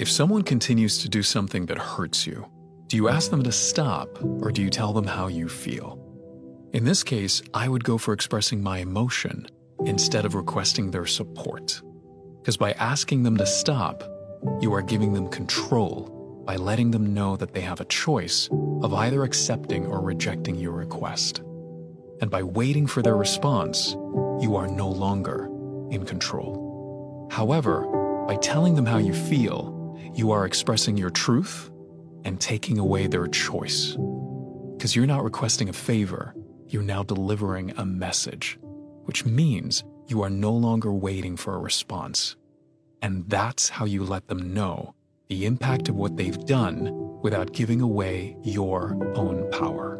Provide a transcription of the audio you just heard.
If someone continues to do something that hurts you, do you ask them to stop or do you tell them how you feel? In this case, I would go for expressing my emotion instead of requesting their support. Because by asking them to stop, you are giving them control by letting them know that they have a choice of either accepting or rejecting your request. And by waiting for their response, you are no longer in control. However, by telling them how you feel, you are expressing your truth and taking away their choice. Because you're not requesting a favor, you're now delivering a message, which means you are no longer waiting for a response. And that's how you let them know the impact of what they've done without giving away your own power.